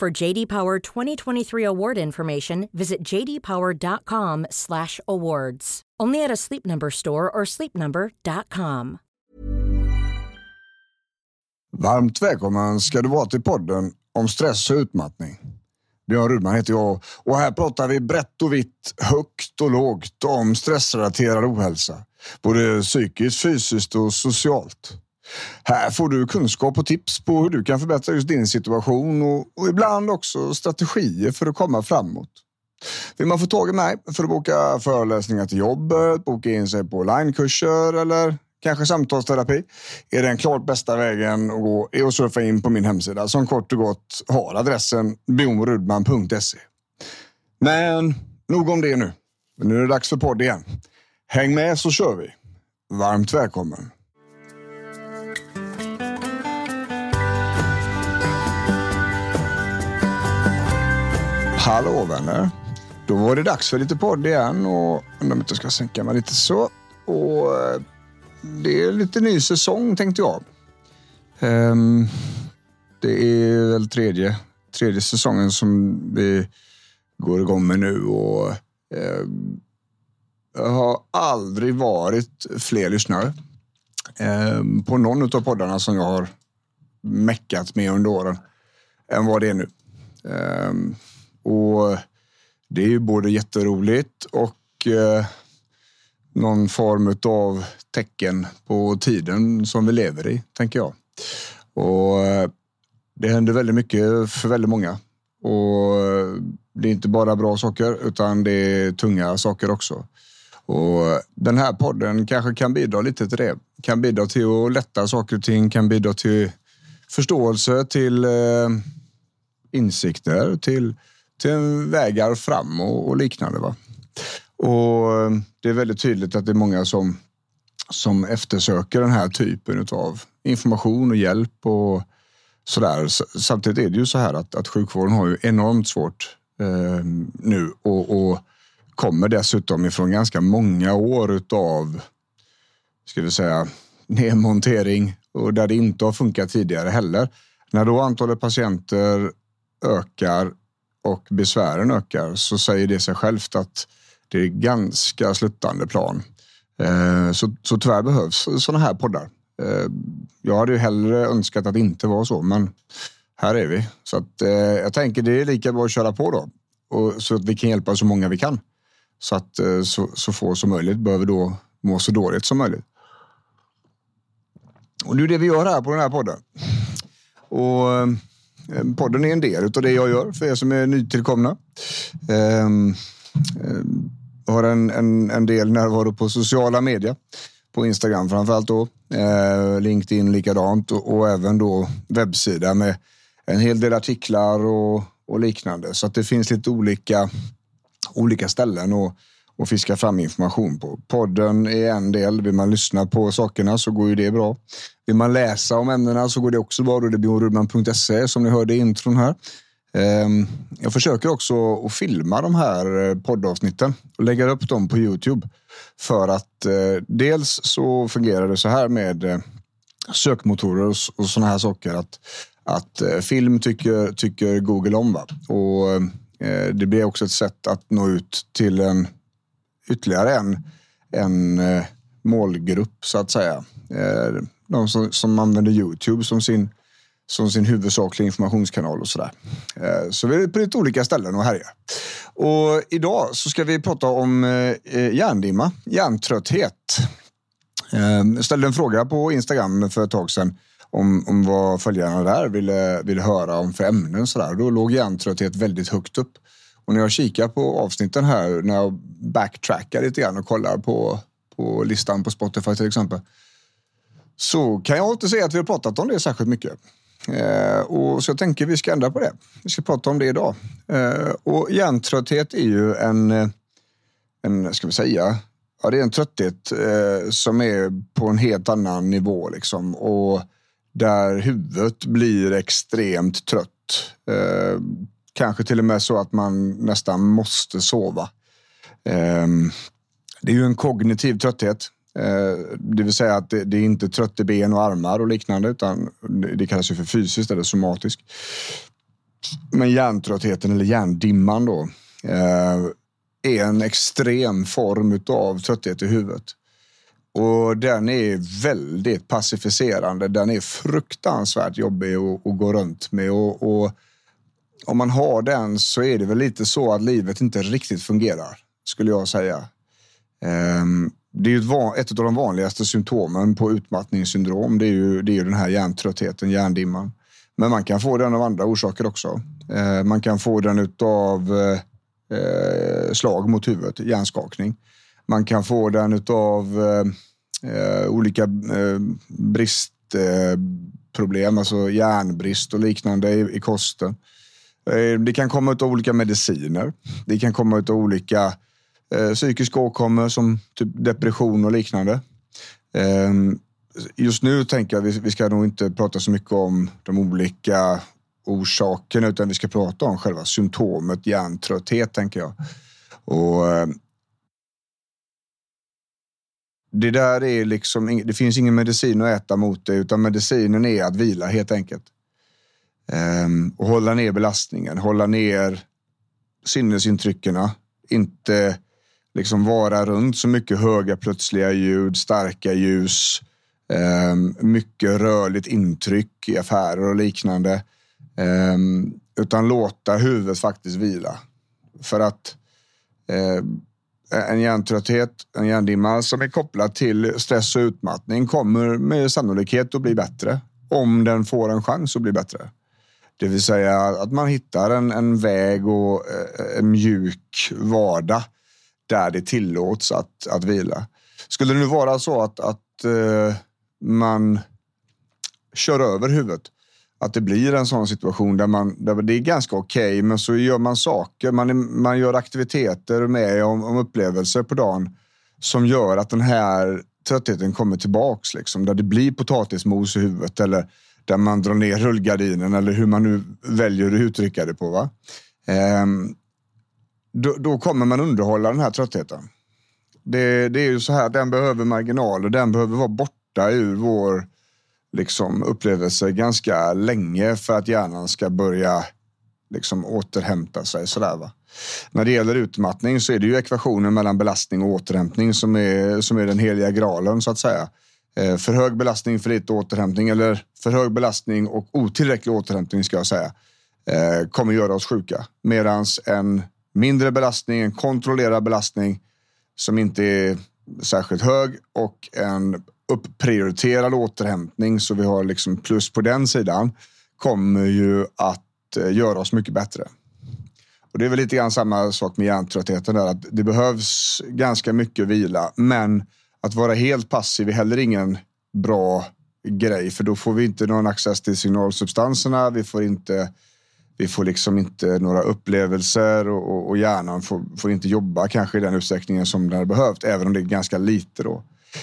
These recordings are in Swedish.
For JD Power 2023 award information, visit jdpower.com/awards. Only at a Sleep Number store or sleepnumber.com. Varmt välkommen ska du vara till podden om stress och utmattning. Björn Rudman heter jag och här pratar vi brett och vitt, högt och lågt om stressrelaterad ohälsa. Både psykiskt, fysiskt och socialt. Här får du kunskap och tips på hur du kan förbättra just din situation och, och ibland också strategier för att komma framåt. Vill man få tag i mig för att boka föreläsningar till jobbet, boka in sig på onlinekurser eller kanske samtalsterapi är den klart bästa vägen att gå är att surfa in på min hemsida som kort och gott har adressen bjornrudman.se. Men nog om det nu. Nu är det dags för podd igen. Häng med så kör vi. Varmt välkommen. Hallå vänner. Då var det dags för lite podd igen och undrar om jag inte ska sänka mig lite så. Och eh, det är lite ny säsong tänkte jag. Um, det är väl tredje, tredje säsongen som vi går igång med nu och um, jag har aldrig varit fler lyssnare um, på någon av poddarna som jag har meckat med under åren än vad det är nu. Ehm, och det är ju både jätteroligt och eh, någon form av tecken på tiden som vi lever i, tänker jag. Och eh, det händer väldigt mycket för väldigt många. Och eh, det är inte bara bra saker, utan det är tunga saker också. Och eh, den här podden kanske kan bidra lite till det. Kan bidra till att lätta saker och ting, kan bidra till förståelse, till eh, insikter, till, till Eh, vägar fram och, och liknande. Va? Och eh, det är väldigt tydligt att det är många som, som eftersöker den här typen av information och hjälp och sådär. Samtidigt är det ju så här att, att sjukvården har ju enormt svårt eh, nu och, och, kommer dessutom ifrån ganska många år utav, ska vi säga, nedmontering och där det inte har funkat tidigare heller. När då antalet patienter ökar och besvären ökar så säger det sig självt att det är ganska sluttande plan. Eh, så, så tyvärr behövs sådana här poddar. Eh, jag hade ju hellre önskat att det inte var så, men här är vi. Så att, eh, jag tänker det är lika bra att köra på då. Och, så att vi kan hjälpa så många vi kan. Så att så, så få som möjligt behöver då må så dåligt som möjligt. Och det är det vi gör här på den här podden. Och Eh, podden är en del av det jag gör för er som är nytillkomna. Um, um, har en, en, en del närvaro på sociala medier. På Instagram framförallt då. Uh, LinkedIn likadant och, och även då webbsida med en hel del artiklar och, och liknande. Så att det finns lite olika, olika ställen och, och fiska fram information på. Podden är en del. Vill man lyssna på sakerna så går ju det bra. Vill man läsa om ämnena så går det också bra. Då blir det bjornrudman.se som ni hörde i intron här. Ehm, jag försöker också att filma de här eh, poddavsnitten och lägga upp dem på Youtube. För att eh, dels så fungerar det så här med eh, sökmotorer och sådana här saker att, att film tycker, tycker Google om. Va? Och det blir också ett sätt att nå ut till en ytterligare en, en eh, målgrupp så att säga. Eh, de som, som använder Youtube som sin som sin huvudsakliga informationskanal och sådär. där. så vi är på lite olika ställen och härjar. Och idag så ska vi prata om hjärndimma, hjärntrötthet. Jag ställde en fråga på Instagram för ett tag sedan om, om vad följarna där ville, ville höra om för ämnen. Så där. Då låg hjärntrötthet väldigt högt upp. Och när jag kikar på avsnitten här, när jag backtrackar lite grann och kollar på, på listan på Spotify till exempel, så kan jag inte säga att vi har pratat om det särskilt mycket. Eh, och så jag tänker vi ska ändra på det. Vi ska prata om det idag. Eh, och hjärntrötthet är ju en, eh, en, ska vi säga, ja, det är en trötthet eh, som är på en helt annan nivå liksom. Och där huvudet blir extremt trött. Eh, Kanske till och med så att man nästan måste sova. Ehm, det är ju en kognitiv trötthet. Eh, det vill säga att det, är inte trött i ben och armar och liknande utan det kallas ju för fysiskt eller somatisk. Men hjärntröttheten eller hjärndimman då eh, är en extrem form av trötthet i huvudet. Och den är väldigt pacificerande. Den är fruktansvärt jobbig att, att gå runt med. Och, och, om man har den så är det väl lite så att livet inte riktigt fungerar, skulle jag säga. Ehm, det är ett, ett av de vanligaste symptomen på utmattningssyndrom. Det är ju, det är ju den här hjärntröttheten, hjärndimman. Men man kan få den av andra orsaker också. Ehm, man kan få den av eh, eh, slag mot huvudet, hjärnskakning. Man kan få den av eh, olika bristproblem, alltså järnbrist och liknande i kosten. Eh, det kan komma av olika mediciner. Det kan komma av olika eh, psykiska åkommor som typ depression och liknande. Eh, just nu tänker jag att vi, vi ska nog inte prata så mycket om de olika orsakerna, utan vi ska prata om själva symptomet hjärntrötthet tänker jag. Och eh, det där är liksom, det finns ingen medicin att äta mot det utan medicinen är att vila helt enkelt. Um, och hålla ner belastningen, hålla ner sinnesintrycken. Inte liksom vara runt så mycket höga plötsliga ljud, starka ljus, um, mycket rörligt intryck i affärer och liknande. Um, utan låta huvudet faktiskt vila. För att eh, en hjärntrötthet, en hjärndimma som är kopplad till stress och utmattning kommer med sannolikhet att bli bättre om den får en chans att bli bättre. Det vill säga att man hittar en, en väg och eh, en mjuk vardag där det tillåts att, att vila. Skulle det nu vara så att, att eh, man kör över huvudet att det blir en sån situation där, man, där det är ganska okej, okay, men så gör man saker, man, man gör aktiviteter med om, om upplevelser på dagen som gör att den här tröttheten kommer tillbaks. Liksom, där det blir potatismos i huvudet eller där man drar ner rullgardinen eller hur man nu väljer att uttrycka det på. Va? Ehm, då, då, kommer man underhålla den här tröttheten. Det, det är ju så här, den behöver marginal och den behöver vara borta ur vår liksom upplevelse ganska länge för att hjärnan ska börja liksom återhämta sig. Sådär, va? När det gäller utmattning så är det ju ekvationen mellan belastning och återhämtning som är, som är den heliga graalen så att säga. Eh, för hög belastning, för lite återhämtning eller för hög belastning och otillräcklig återhämtning ska jag säga eh, kommer göra oss sjuka. Medans en mindre belastning, en kontrollerad belastning som inte är särskilt hög och en upprioriterad återhämtning så vi har liksom plus på den sidan kommer ju att eh, göra oss mycket bättre. Och det är väl lite grann samma sak med hjärntröttheten där att det behövs ganska mycket vila, men att vara helt passiv är heller ingen bra grej, för då får vi inte någon access till signalsubstanserna. Vi får inte, vi får liksom inte några upplevelser och, och, och hjärnan får, får, inte jobba kanske i den utsträckningen som den har behövt, även om det är ganska lite då.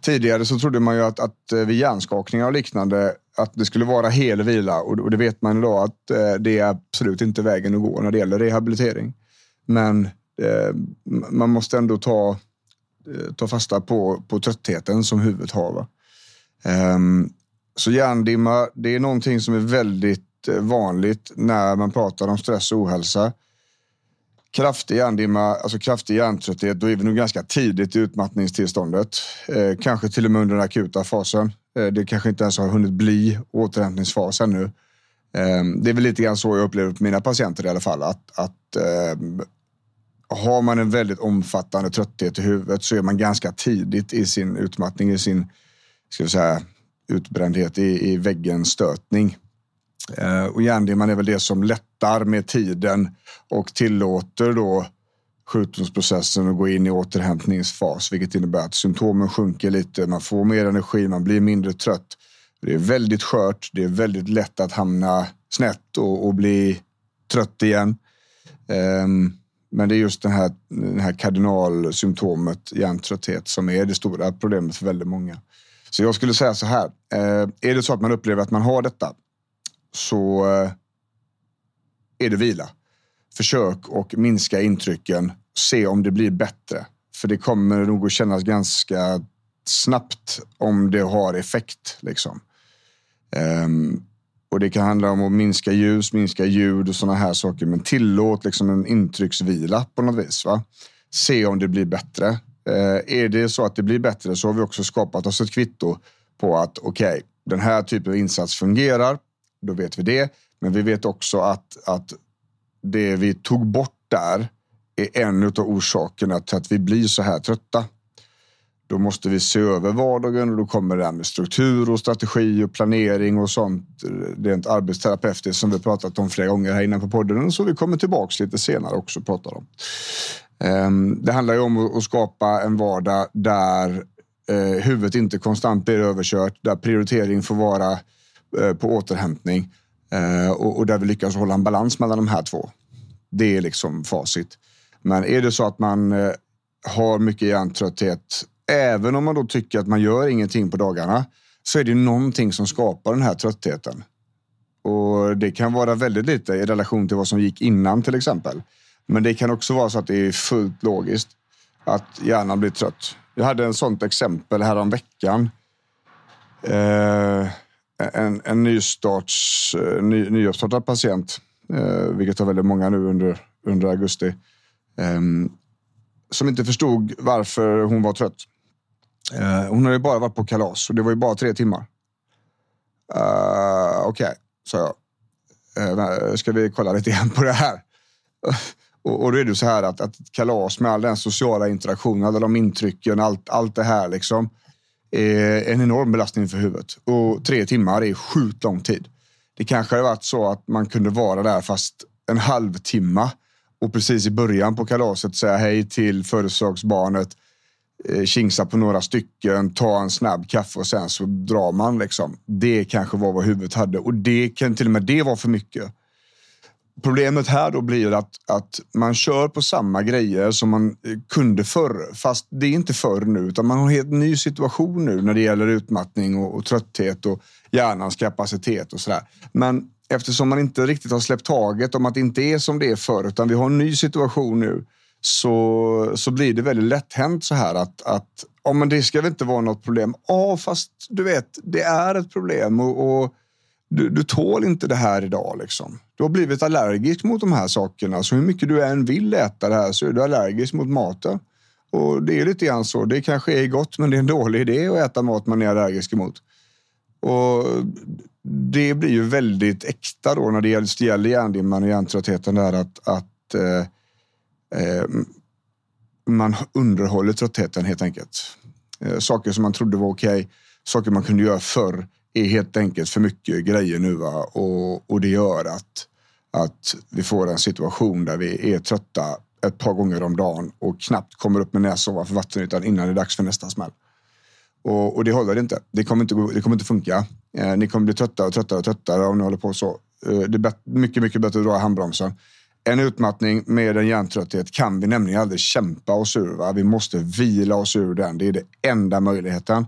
Tidigare så trodde man ju att, att eh, vid hjärnskakningar och liknande att det skulle vara hel vila och, det vet man idag att eh, det är absolut inte vägen att gå när det gäller rehabilitering. Men eh, man måste ändå ta, Eh, ta fasta på, på tröttheten som huvudet har. Um, så hjärndimma, det är någonting som är väldigt eh, vanligt när man pratar om stress och ohälsa kraftig hjärndimma, alltså kraftig hjärntrötthet, då är vi nog ganska tidigt i utmattningstillståndet. Eh, kanske till och med under den akuta fasen. Eh, det kanske inte ens har hunnit bli återhämtningsfas ännu. Eh, det är väl lite grann så jag upplever på mina patienter i alla fall. Att, att eh, har man en väldigt omfattande trötthet i huvudet så är man ganska tidigt i sin utmattning, i sin ska vi säga, utbrändhet i, i väggens stötning. Eh, och hjärndimman är väl det som lättar med tiden och tillåter då sjukdomsprocessen att gå in i återhämtningsfas, vilket innebär att symptomen sjunker lite. Man får mer energi, man blir mindre trött. Det är väldigt skört. Det är väldigt lätt att hamna snett och, och bli trött igen. Um, men det är just det här, den här kardinalsymptomet hjärntrötthet som är det stora problemet för väldigt många. Så jag skulle säga så här. Eh, är det så att man upplever att man har detta så eh, är det vila. Försök och minska intrycken. Se om det blir bättre. För det kommer nog att kännas ganska snabbt om det har effekt. Liksom. Um, och Det kan handla om att minska ljus, minska ljud och sådana här saker. Men tillåt liksom en intrycksvila på något vis. Va? Se om det blir bättre. Eh, är det så att det blir bättre så har vi också skapat oss ett kvitto på att okej, okay, den här typen av insats fungerar. Då vet vi det. Men vi vet också att, att det vi tog bort där är en av orsakerna till att vi blir så här trötta. Då måste vi se över vardagen och då kommer det här med struktur och strategi och planering och sånt rent arbetsterapeutiskt som vi pratat om flera gånger här inne på podden. Så vi kommer tillbaks lite senare också och pratar om. Ehm, det handlar ju om att skapa en vardag där eh, huvudet inte konstant blir överkört, där prioritering får vara eh, på återhämtning eh, och där vi lyckas hålla en balans mellan de här två. Det är liksom facit. Men är det så att man har mycket hjärntrötthet även om man då tycker att man gör ingenting på dagarna så är det någonting som skapar den här tröttheten. Och det kan vara väldigt lite i relation till vad som gick innan till exempel. Men det kan också vara så att det är fullt logiskt att hjärnan blir trött. Jag hade en sånt exempel häromveckan. Eh, en, en nystarts, eh, ny, nyuppstartad patient, eh, vilket har väldigt många nu under, under augusti, eh, som inte förstod varför hon var trött. Uh, hon hade bara varit på kalas och det var ju bara tre timmar. Uh, Okej, okay, sa jag. Uh, ska vi kolla lite grann på det här? och, och då är det så här att, att kalas med all den sociala interaktionen, alla de intrycken, allt, allt det här liksom är en enorm belastning för huvudet. Och tre timmar är sjukt lång tid. Det kanske hade varit så att man kunde vara där fast en halvtimme och precis i början på kalaset säga hej till födelsedagsbarnet Eh, kingsa på några stycken, ta en snabb kaffe och sen så drar man. Liksom. Det kanske var vad huvudet hade och det kan till och med det vara för mycket. Problemet här då blir att, att man kör på samma grejer som man eh, kunde förr. Fast det är inte förr nu, utan man har en helt ny situation nu när det gäller utmattning och, och trötthet och hjärnans kapacitet och sådär. Men eftersom man inte riktigt har släppt taget om att det inte är som det är förr, utan vi har en ny situation nu så, så blir det väldigt lätt hänt så här att, att ja, men det ska väl inte vara något problem. Ja, fast du vet, det är ett problem och, och du, du tål inte det här idag. Liksom. Du har blivit allergisk mot de här sakerna, så hur mycket du än vill äta det här så är du allergisk mot maten. Och det är lite grann så. Det kanske är gott, men det är en dålig idé att äta mat man är allergisk mot. Och det blir ju väldigt äkta då när det gäller hjärndimman och hjärntröttheten där att, att Eh, Eh, man underhåller tröttheten helt enkelt. Eh, saker som man trodde var okej, okay, saker man kunde göra förr är helt enkelt för mycket grejer nu va? Och, och det gör att, att vi får en situation där vi är trötta ett par gånger om dagen och knappt kommer upp med näsan ovanför vattenytan innan det är dags för nästa smäll. Och, och, det håller inte. Det kommer inte, det kommer inte funka. Eh, ni kommer bli tröttare och tröttare och tröttare om ni håller på så. Eh, det är mycket, mycket bättre att dra i handbromsen. En utmattning med en hjärntrötthet kan vi nämligen aldrig kämpa oss ur. Va? Vi måste vila oss ur den. Det är den enda möjligheten.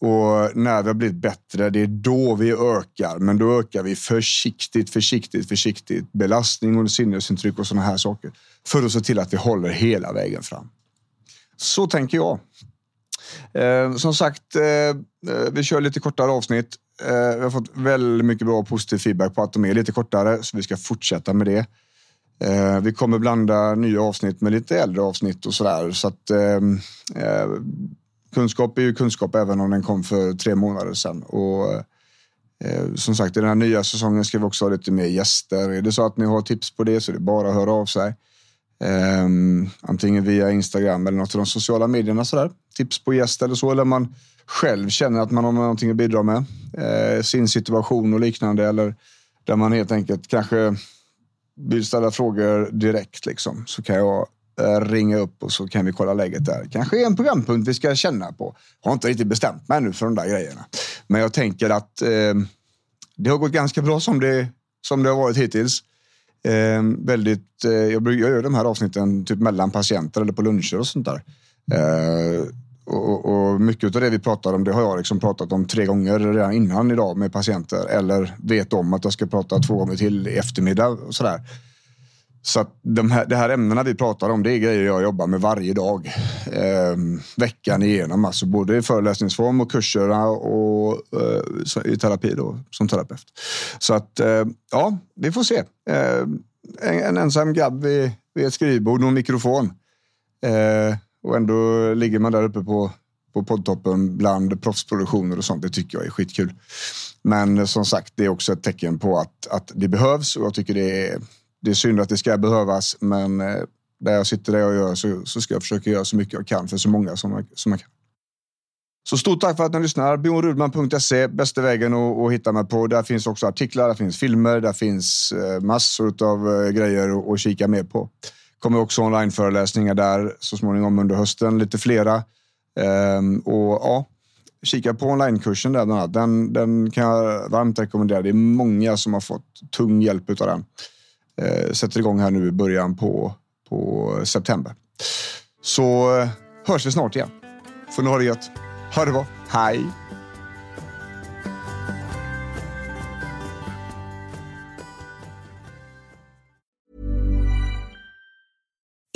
Och när vi har blivit bättre, det är då vi ökar. Men då ökar vi försiktigt, försiktigt, försiktigt. Belastning och sinnesintryck och sådana här saker. För att se till att vi håller hela vägen fram. Så tänker jag. Eh, som sagt, eh, eh, vi kör lite kortare avsnitt. Eh, vi har fått väldigt mycket bra positiv feedback på att de är lite kortare, så vi ska fortsätta med det. Eh, vi kommer blanda nya avsnitt med lite äldre avsnitt och sådär. Så att, ehm, eh, kunskap är ju kunskap även om den kom för tre månader sedan. Och, eh, som sagt, i den här nya säsongen ska vi också ha lite mer gäster. Är det så att ni har tips på det så är det bara att höra av sig. Ehm, antingen via Instagram eller något av de sociala medierna. Sådär. Tips på gäster eller så. Eller man själv känner att man har någonting att bidra med. Eh, sin situation och liknande. Eller där man helt enkelt kanske vill ställa frågor direkt liksom, så kan jag eh, ringa upp och så kan vi kolla läget där. Kanske en programpunkt vi ska känna på. Har inte riktigt bestämt mig nu för de där grejerna. Men jag tänker att eh, det har gått ganska bra som det, som det har varit hittills. Eh, väldigt, eh, jag, jag gör de här avsnitten typ mellan patienter eller på luncher och sånt där. Eh, och, och, mycket av det vi pratar om det har jag liksom pratat om tre gånger redan innan idag med patienter eller vet om att jag ska prata två gånger till i eftermiddag och sådär. Så att de här, de här ämnena vi pratar om, det är grejer jag jobbar med varje dag. Eh, veckan igenom, alltså både i föreläsningsform och kurserna och eh, i terapi då, som terapeut. Så att, eh, ja, vi får se. Eh, en, en, ensam grabb vid, vid ett skrivbord och en mikrofon. Ehm, och ändå ligger man där uppe på, på poddtoppen bland proffsproduktioner och sånt. Det tycker jag är skitkul. Men som sagt, det är också ett tecken på att, att det behövs och jag tycker det är det är synd att det ska behövas, men eh, där jag sitter där jag gör så, så ska jag försöka göra så mycket jag kan för så många som jag, som jag kan. Så stort tack för att ni lyssnar. bjornrudman.se, bästa vägen att, att hitta mig på. Där finns också artiklar, där finns filmer, där finns eh, massor av eh, grejer att kika mer på kommer också onlineföreläsningar där så småningom under hösten, lite flera. Ehm, och ja, kika på onlinekursen där bland annat. Den, den kan jag varmt rekommendera. Det är många som har fått tung hjälp av den Ehm, sätter igång här nu i början på, på september. Så eh, hörs vi snart igen. Får ni ha det gött. Ha det bra. Hej!